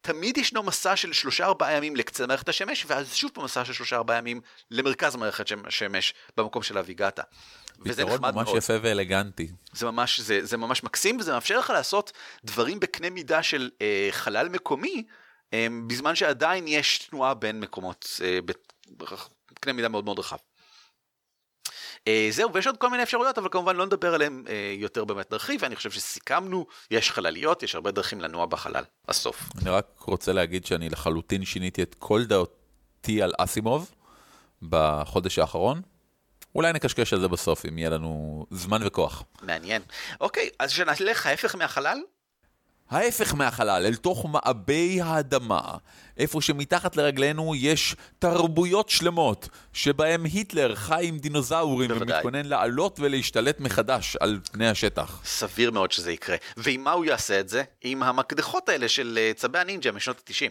תמיד ישנו מסע של שלושה ארבעה ימים לקצה מערכת השמש, ואז שוב מסע של שלושה ארבעה ימים למרכז מערכת שמ- השמש במקום שאליו הגעת. וזה פתרון נחמד ממש מאוד. יפה ואלגנטי. זה ממש, זה, זה ממש מקסים, וזה מאפשר לך לעשות דברים בקנה מידה של אה, חלל מקומי, אה, בזמן שעדיין יש תנועה בין מקומות, אה, בקנה מידה מאוד מאוד רחב. אה, זהו, ויש עוד כל מיני אפשרויות, אבל כמובן לא נדבר עליהן אה, יותר באמת נרחיב, ואני חושב שסיכמנו, יש חלליות, יש הרבה דרכים לנוע בחלל, הסוף. אני רק רוצה להגיד שאני לחלוטין שיניתי את כל דעתי על אסימוב בחודש האחרון. אולי נקשקש על זה בסוף, אם יהיה לנו זמן וכוח. מעניין. אוקיי, אז שנלך ההפך מהחלל? ההפך מהחלל, אל תוך מעבי האדמה, איפה שמתחת לרגלינו יש תרבויות שלמות, שבהם היטלר חי עם דינוזאורים בוודאי. ומתכונן לעלות ולהשתלט מחדש על פני השטח. סביר מאוד שזה יקרה. ועם מה הוא יעשה את זה? עם המקדחות האלה של אה, צבי הנינג'ה משנות ה-90.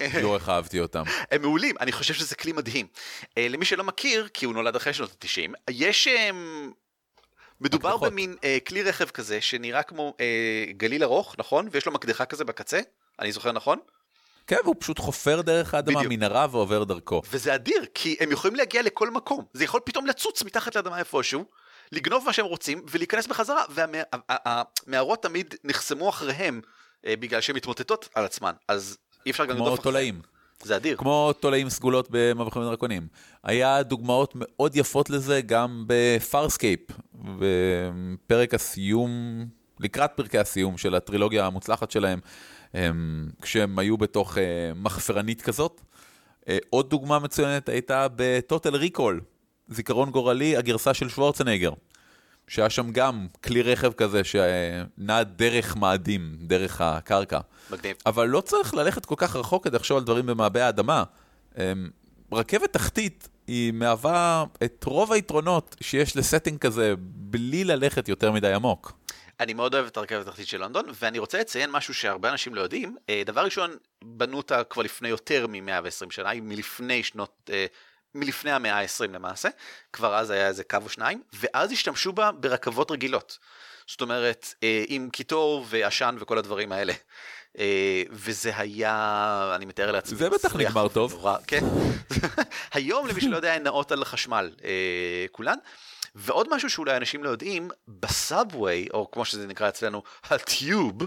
[LAUGHS] לא איך אהבתי אותם. הם מעולים, אני חושב שזה כלי מדהים. אה, למי שלא מכיר, כי הוא נולד אחרי שנות ה-90, יש... אה, מדובר מקדחות. במין אה, כלי רכב כזה שנראה כמו אה, גליל ארוך, נכון? ויש לו מקדחה כזה בקצה, אני זוכר נכון? כן, והוא פשוט חופר דרך האדמה, בדיוק. מנהרה ועובר דרכו. וזה אדיר, כי הם יכולים להגיע לכל מקום. זה יכול פתאום לצוץ מתחת לאדמה איפשהו, לגנוב מה שהם רוצים ולהיכנס בחזרה, והמערות תמיד נחסמו אחריהם אה, בגלל שהן מתמוטטות על עצמן, אז אי אפשר גם כמו תולעים. זה אדיר. כמו תולעים סגולות במבוכים ודרקונים. היה דוגמאות מאוד יפות לזה גם בפארסקייפ, בפרק הסיום, לקראת פרקי הסיום של הטרילוגיה המוצלחת שלהם, הם, כשהם היו בתוך אה, מחפרנית כזאת. אה, עוד דוגמה מצוינת הייתה בטוטל ריקול, זיכרון גורלי, הגרסה של שוורצנגר. שהיה שם גם כלי רכב כזה שנע דרך מאדים, דרך הקרקע. מגניב. אבל לא צריך ללכת כל כך רחוק כדי לחשוב על דברים במעבה האדמה. אמ, רכבת תחתית היא מהווה את רוב היתרונות שיש לסטינג כזה בלי ללכת יותר מדי עמוק. אני מאוד אוהב את הרכבת התחתית של לונדון, ואני רוצה לציין משהו שהרבה אנשים לא יודעים. אה, דבר ראשון, בנו אותה כבר לפני יותר מ-120 שנה, היא מלפני שנות, אה, מלפני המאה ה-20 למעשה, כבר אז היה איזה קו או שניים, ואז השתמשו בה ברכבות רגילות. זאת אומרת, אה, עם קיטור ועשן וכל הדברים האלה. אה, וזה היה, אני מתאר לעצמי, זה בטח נגמר טוב. ונורא, כן. [LAUGHS] היום, למי שלא יודע, הן נעות על חשמל, אה, כולן. ועוד משהו שאולי אנשים לא יודעים, בסאבווי, או כמו שזה נקרא אצלנו, הטיוב,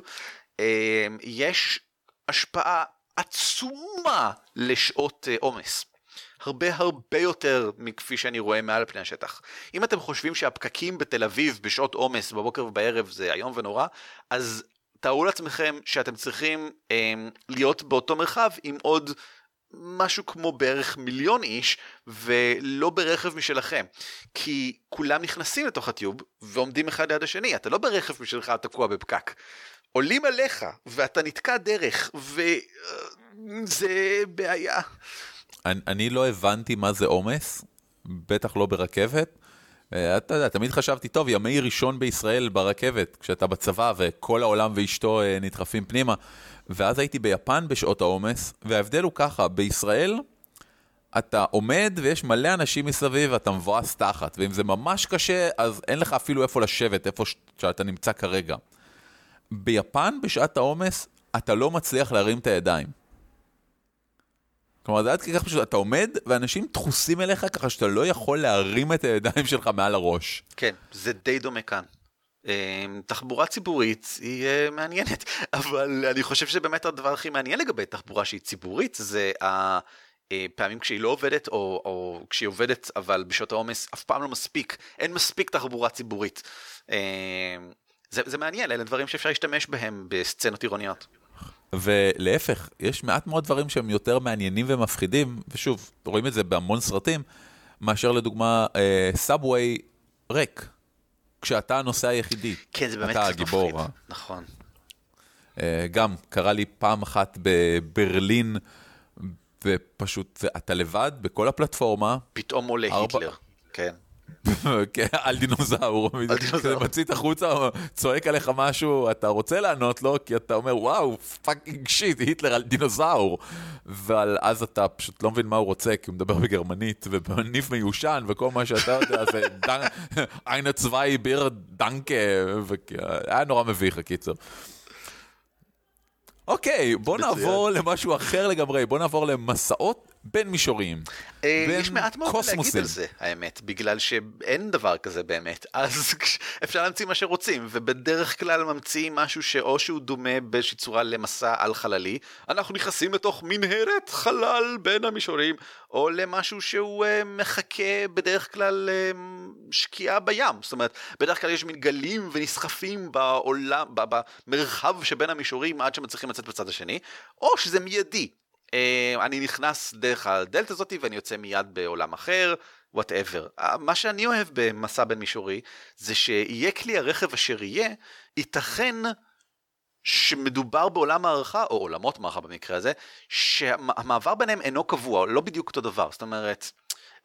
יש השפעה עצומה לשעות עומס. הרבה הרבה יותר מכפי שאני רואה מעל פני השטח. אם אתם חושבים שהפקקים בתל אביב בשעות עומס בבוקר ובערב זה איום ונורא, אז תארו לעצמכם שאתם צריכים אה, להיות באותו מרחב עם עוד משהו כמו בערך מיליון איש, ולא ברכב משלכם. כי כולם נכנסים לתוך הטיוב ועומדים אחד ליד השני, אתה לא ברכב משלך תקוע בפקק. עולים עליך ואתה נתקע דרך, וזה בעיה. אני, אני לא הבנתי מה זה עומס, בטח לא ברכבת. אה, אתה יודע, תמיד חשבתי, טוב, ימי ראשון בישראל ברכבת, כשאתה בצבא וכל העולם ואשתו אה, נדחפים פנימה. ואז הייתי ביפן בשעות העומס, וההבדל הוא ככה, בישראל אתה עומד ויש מלא אנשים מסביב ואתה מבואס תחת, ואם זה ממש קשה, אז אין לך אפילו איפה לשבת, איפה ש- שאתה נמצא כרגע. ביפן, בשעת העומס, אתה לא מצליח להרים את הידיים. כלומר, זה עד כדי כך פשוט, אתה עומד ואנשים דחוסים אליך ככה שאתה לא יכול להרים את הידיים שלך מעל הראש. כן, זה די דומה כאן. אה, תחבורה ציבורית היא אה, מעניינת, [LAUGHS] אבל אני חושב שבאמת הדבר הכי מעניין לגבי תחבורה שהיא ציבורית זה הפעמים כשהיא לא עובדת, או, או כשהיא עובדת אבל בשעות העומס אף פעם לא מספיק, אין מספיק תחבורה ציבורית. אה, זה, זה מעניין, אלה דברים שאפשר להשתמש בהם בסצנות עירוניות. ולהפך, יש מעט מאוד דברים שהם יותר מעניינים ומפחידים, ושוב, רואים את זה בהמון סרטים, מאשר לדוגמה סאבווי ריק. כשאתה הנוסע היחידי. כן, זה באמת אתה קצת הגיבור. מפחיד. נכון. אה, גם קרה לי פעם אחת בברלין, ופשוט אתה לבד בכל הפלטפורמה, פתאום עולה ארבע- היטלר. כן. כן, על דינוזאור, דינוזאור. כזה מציץ החוצה, צועק עליך משהו, אתה רוצה לענות לו, כי אתה אומר, וואו, fucking shit, היטלר על דינוזאור. אבל אז אתה פשוט לא מבין מה הוא רוצה, כי הוא מדבר בגרמנית, ובניב מיושן, וכל מה שאתה יודע זה [LAUGHS] eine zwei Bier danke, היה נורא מביך, הקיצור. אוקיי, בוא. נעבור למשהו אחר לגמרי, בוא נעבור למסעות בין מישוריים. אה, בין יש מעט מאוד להגיד. על זה, האמת, בגלל שאין דבר כזה באמת, [LAUGHS] אז אפשר להמציא מה שרוצים, ובדרך כלל ממציאים משהו שאו שהוא דומה באיזושהי צורה למסע על חללי, אנחנו נכנסים לתוך מנהרת חלל בין המישורים, או למשהו שהוא אה, מחכה בדרך כלל אה, שקיעה בים, זאת אומרת, בדרך כלל יש מין גלים ונסחפים בעולם, במרחב שבין המישורים עד שמצליחים לצאת בצד השני, או שזה מיידי. אה, אני נכנס דרך הדלת הזאתי ואני יוצא מיד בעולם אחר, whatever. מה שאני אוהב במסע בין מישורי, זה שיהיה כלי הרכב אשר יהיה, ייתכן שמדובר בעולם מערכה, או עולמות מערכה במקרה הזה, שהמעבר ביניהם אינו קבוע, לא בדיוק אותו דבר. זאת אומרת,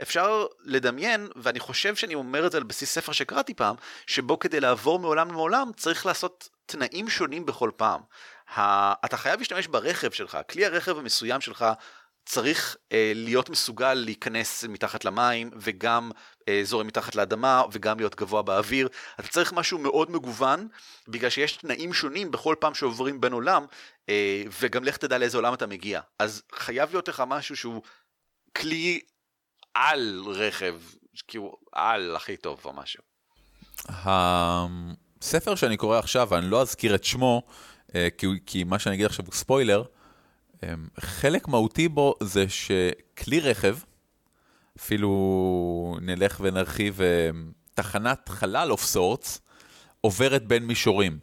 אפשר לדמיין, ואני חושב שאני אומר את זה על בסיס ספר שקראתי פעם, שבו כדי לעבור מעולם לעולם צריך לעשות תנאים שונים בכל פעם. אתה חייב להשתמש ברכב שלך, כלי הרכב המסוים שלך צריך אה, להיות מסוגל להיכנס מתחת למים וגם אה, זורם מתחת לאדמה וגם להיות גבוה באוויר. אתה צריך משהו מאוד מגוון בגלל שיש תנאים שונים בכל פעם שעוברים בין עולם אה, וגם לך תדע לאיזה עולם אתה מגיע. אז חייב להיות לך משהו שהוא כלי על רכב, כאילו על הכי טוב או משהו. הספר שאני קורא עכשיו, ואני לא אזכיר את שמו, כי, הוא- כי מה שאני אגיד עכשיו הוא ספוילר, אה, חלק מהותי בו זה שכלי רכב, אפילו נלך ונרחיב, אה, תחנת חלל of sorts, עוברת בין מישורים.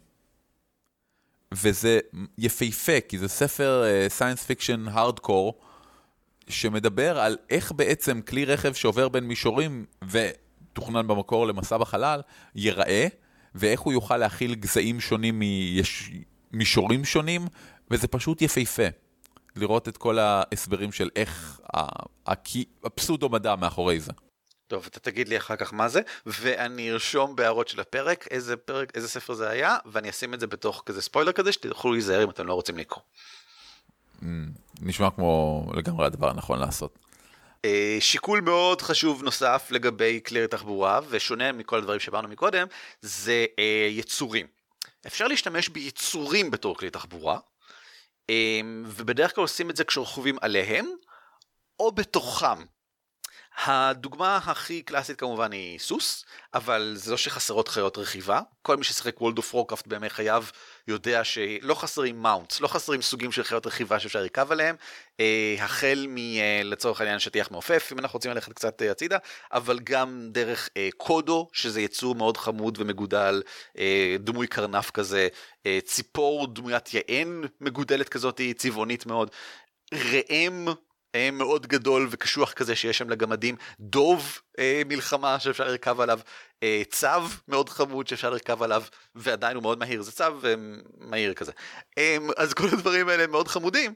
וזה יפהפה, כי זה ספר science fiction hardcore, שמדבר על איך בעצם כלי רכב שעובר בין מישורים ותוכנן במקור למסע בחלל, ייראה, ואיך הוא יוכל להכיל גזעים שונים ממישורים שונים, וזה פשוט יפהפה. לראות את כל ההסברים של איך הפסודו-מדע מאחורי זה. טוב, אתה תגיד לי אחר כך מה זה, ואני ארשום בהערות של הפרק איזה פרק, איזה ספר זה היה, ואני אשים את זה בתוך כזה ספוילר כזה, שתוכלו להיזהר אם אתם לא רוצים לקרוא. נשמע כמו לגמרי הדבר הנכון לעשות. אה, שיקול מאוד חשוב נוסף לגבי כלי תחבורה, ושונה מכל הדברים שאמרנו מקודם, זה אה, יצורים. אפשר להשתמש ביצורים בתור כלי תחבורה, אה, ובדרך כלל עושים את זה כשרוכבים עליהם, או בתוכם. הדוגמה הכי קלאסית כמובן היא סוס, אבל זה לא שחסרות חיות רכיבה. כל מי ששיחק World of Warcraft בימי חייו יודע שלא חסרים מאונטס, לא חסרים סוגים של חיות רכיבה שאפשר לרכב עליהם, אה, החל מ... אה, העניין שטיח מעופף, אם אנחנו רוצים ללכת קצת אה, הצידה, אבל גם דרך אה, קודו, שזה יצור מאוד חמוד ומגודל, אה, דמוי קרנף כזה, אה, ציפור דמוית יען מגודלת כזאת, צבעונית מאוד, ראם מאוד גדול וקשוח כזה שיש שם לגמדים, דוב אה, מלחמה שאפשר לרכב עליו, אה, צב מאוד חמוד שאפשר לרכב עליו, ועדיין הוא מאוד מהיר, זה צב אה, מהיר כזה. אה, אז כל הדברים האלה מאוד חמודים.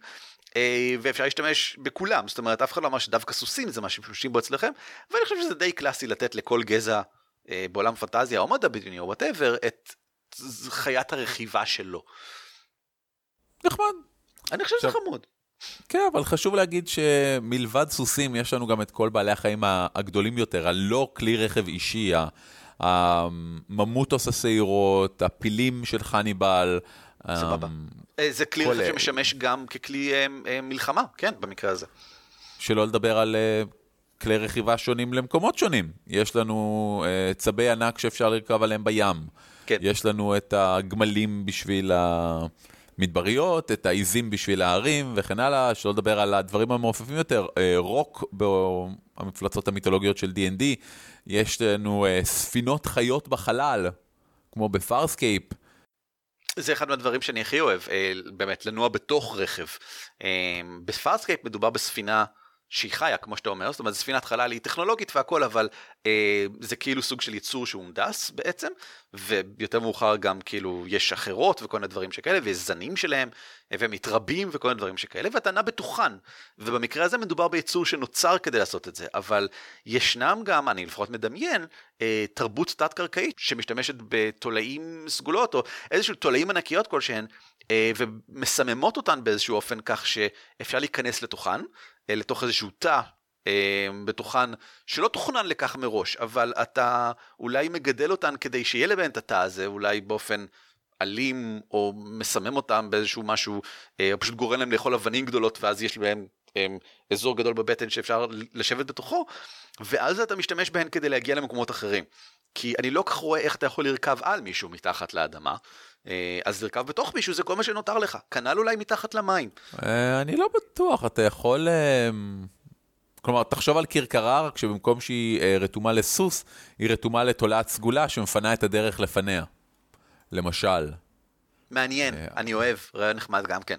אה, ואפשר להשתמש בכולם, זאת אומרת אף אחד לא אמר שדווקא סוסים זה מה שמשתמשים בו אצלכם, ואני חושב שזה די קלאסי לתת לכל גזע אה, בעולם פנטזיה או מדע בדיוני או whatever את חיית הרכיבה שלו. נחמד. אני חושב שזה חמוד. כן, אבל חשוב להגיד שמלבד סוסים, יש לנו גם את כל בעלי החיים הגדולים יותר, הלא כלי רכב אישי, ה- הממוטוס השעירות, הפילים של חניבל. סבבה. אמ, אה, זה כלי כל רכב. שמשמש גם ככלי אה, אה, מלחמה, כן, במקרה הזה. שלא לדבר על כלי רכיבה שונים למקומות שונים. יש לנו צבי ענק שאפשר לרכב עליהם בים. כן. יש לנו את הגמלים בשביל המדבריות, את העיזים בשביל ההרים וכן הלאה, שלא לדבר על הדברים המעופפים יותר, אה, רוק במפלצות המיתולוגיות של D&D, יש לנו אה, ספינות חיות בחלל, כמו בפארסקייפ. זה אחד מהדברים שאני הכי אוהב, אה, באמת, לנוע בתוך רכב. בפארסקייפ מדובר בספינה שהיא חיה, כמו שאתה אומר, זאת אומרת, ספינת חלל היא טכנולוגית והכל, אבל אה, זה כאילו סוג של יצור שהונדס בעצם, ויותר מאוחר גם כאילו יש אחרות וכל מיני דברים שכאלה, ויש זנים שלהם, והם מתרבים וכל מיני דברים שכאלה, ואתה נע בתוכן. ובמקרה הזה מדובר ביצור שנוצר כדי לעשות את זה, אבל ישנם גם, אני לפחות מדמיין, אה, תרבות תת-קרקעית שמשתמשת בתולעים סגולות, או איזשהו תולעים ענקיות כלשהן, אה, ומסממות אותן באיזשהו אופן כך שאפשר להיכנס לתוכן, לתוך איזשהו תא אה, בתוכן שלא תוכנן לכך מראש, אבל אתה אולי מגדל אותן כדי שיהיה לבן את התא הזה, אולי באופן אלים, או מסמם אותם באיזשהו משהו, או פשוט גורם להם לאכול אבנים גדולות, ואז יש להם אזור גדול בבטן שאפשר לשבת בתוכו, ואז אתה משתמש בהן כדי להגיע למקומות אחרים. כי אני לא כך רואה איך אתה יכול לרכב על מישהו מתחת לאדמה, אה, אז לרכב בתוך מישהו זה כל מה שנותר לך, כנ"ל אולי מתחת למים. אה, אני לא בטוח, אתה יכול... אה, כלומר, תחשוב על כרכרה, רק שבמקום שהיא רתומה לסוס, היא רתומה לתולעת סגולה שמפנה את הדרך לפניה. למשל. מעניין, אני אוהב, רעיון נחמד גם כן.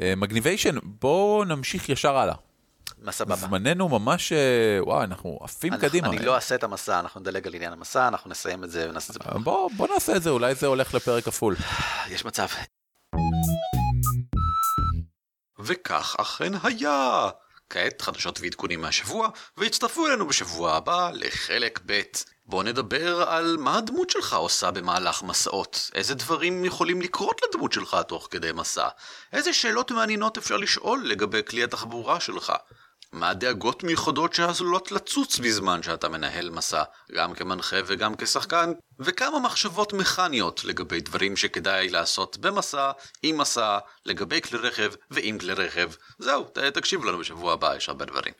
מגניביישן, בואו נמשיך ישר הלאה. מה סבבה? זמננו ממש, וואו, אנחנו עפים אנחנו, קדימה. אני לא אעשה את המסע, אנחנו נדלג על עניין המסע, אנחנו נסיים את זה ונעשה את זה. בוא, בוא נעשה את זה, אולי זה הולך לפרק כפול. [SIGHS] יש מצב. וכך אכן היה. כעת חדשות ועדכונים מהשבוע, והצטרפו אלינו בשבוע הבא לחלק ב'. בוא נדבר על מה הדמות שלך עושה במהלך מסעות. איזה דברים יכולים לקרות לדמות שלך תוך כדי מסע. איזה שאלות מעניינות אפשר לשאול לגבי כלי התחבורה שלך. מה הדאגות מיוחדות שעלולות לצוץ בזמן שאתה מנהל מסע, גם כמנחה וגם כשחקן, וכמה מחשבות מכניות לגבי דברים שכדאי לעשות במסע, עם מסע, לגבי כלי רכב ועם כלי רכב. זהו, תקשיבו לנו בשבוע הבא, יש הרבה דברים.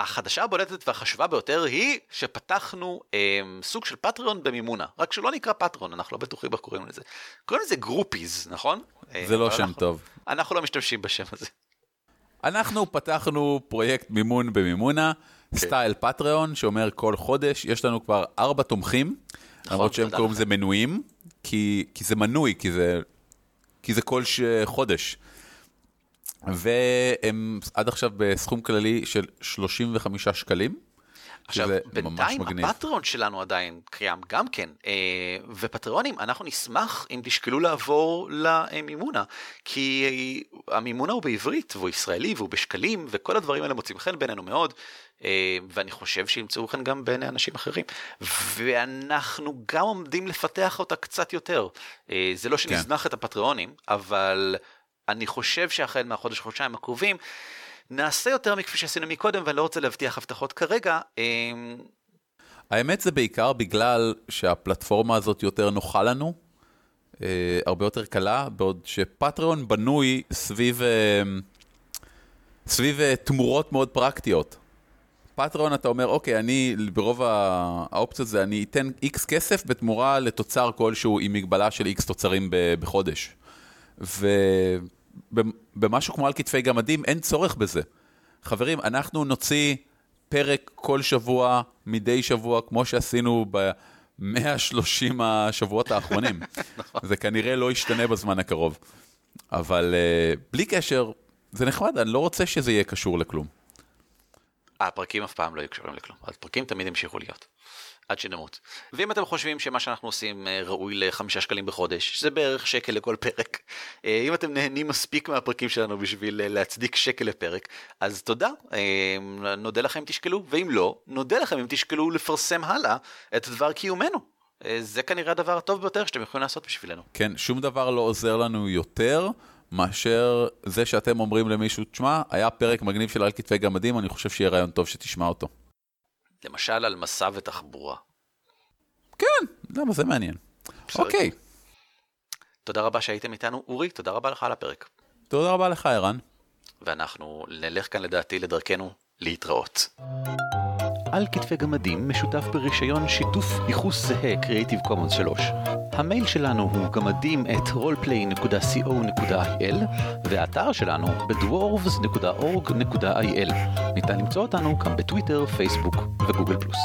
החדשה הבולטת והחשובה ביותר היא שפתחנו אה, סוג של פטריון במימונה, רק שלא נקרא פטריון, אנחנו לא בטוחים איך קוראים לזה. קוראים לזה groupies, נכון? זה לא שם אנחנו, טוב. אנחנו לא משתמשים בשם הזה. אנחנו פתחנו פרויקט מימון במימונה, כן. סטייל פטריון, שאומר כל חודש, יש לנו כבר ארבע תומכים, נכון, למרות שהם קוראים לזה מנויים, כי, כי זה מנוי, כי זה, כי זה כל ש... חודש. והם עד עכשיו בסכום כללי של 35 שקלים. עכשיו, בינתיים הפטרון שלנו עדיין קיים גם כן, אה, ופטריונים, אנחנו נשמח אם תשקלו לעבור למימונה, כי המימונה הוא בעברית, והוא ישראלי, והוא בשקלים, וכל הדברים האלה מוצאים חן בינינו מאוד, אה, ואני חושב שימצאו חן גם בעיני אנשים אחרים, ואנחנו גם עומדים לפתח אותה קצת יותר. אה, זה לא כן. שנזנח כן. את הפטריונים, אבל אני חושב שהחל מהחודש, חודשיים הקרובים, נעשה יותר מכפי שעשינו מקודם, ואני לא רוצה להבטיח הבטחות כרגע. אמ, האמת זה בעיקר בגלל שהפלטפורמה הזאת יותר נוחה לנו, אה, הרבה יותר קלה, בעוד שפטריון בנוי סביב, אה, סביב אה, תמורות מאוד פרקטיות. פטריון אתה אומר, אוקיי, אני ברוב האופציות זה, אני אתן איקס כסף בתמורה לתוצר כלשהו עם מגבלה של איקס תוצרים בחודש. ו... במשהו כמו על כתפי גמדים, אין צורך בזה. חברים, אנחנו נוציא פרק כל שבוע, מדי שבוע, כמו שעשינו ב-130 השבועות האחרונים. [LAUGHS] נכון. זה כנראה לא ישתנה בזמן הקרוב. אבל uh, בלי קשר, זה נחמד, אני לא רוצה שזה יהיה קשור לכלום. הפרקים אף פעם לא יהיו קשורים לכלום, הפרקים תמיד ימשיכו להיות. עד שנמות. ואם אתם חושבים שמה שאנחנו עושים אה, ראוי לחמישה שקלים בחודש, שזה בערך שקל לכל פרק, אה, אם אתם נהנים מספיק מהפרקים שלנו בשביל אה, להצדיק שקל לפרק, אז תודה, נודה לכם אם תשקלו, ואם לא, נודה לכם אם תשקלו לפרסם הלאה את דבר קיומנו. זה כנראה הדבר הטוב ביותר שאתם יכולים לעשות בשבילנו. כן, שום דבר לא עוזר לנו יותר מאשר זה שאתם אומרים למישהו, תשמע, היה פרק מגניב של על כתפי גמדים, אני חושב שיהיה רעיון טוב שתשמע אותו. למשל על מסע ותחבורה. כן, למה זה מעניין. אוקיי. תודה רבה שהייתם איתנו, אורי, תודה רבה לך על הפרק. תודה רבה לך, ערן. ואנחנו נלך כאן לדעתי לדרכנו להתראות. על כתפי גמדים משותף ברישיון שיתוף ייחוס זהה Creative Commons 3. המייל שלנו הוא גמדים את roleplay.co.il והאתר שלנו בדוורבס.org.il. ניתן למצוא אותנו גם בטוויטר, פייסבוק וגוגל פלוס.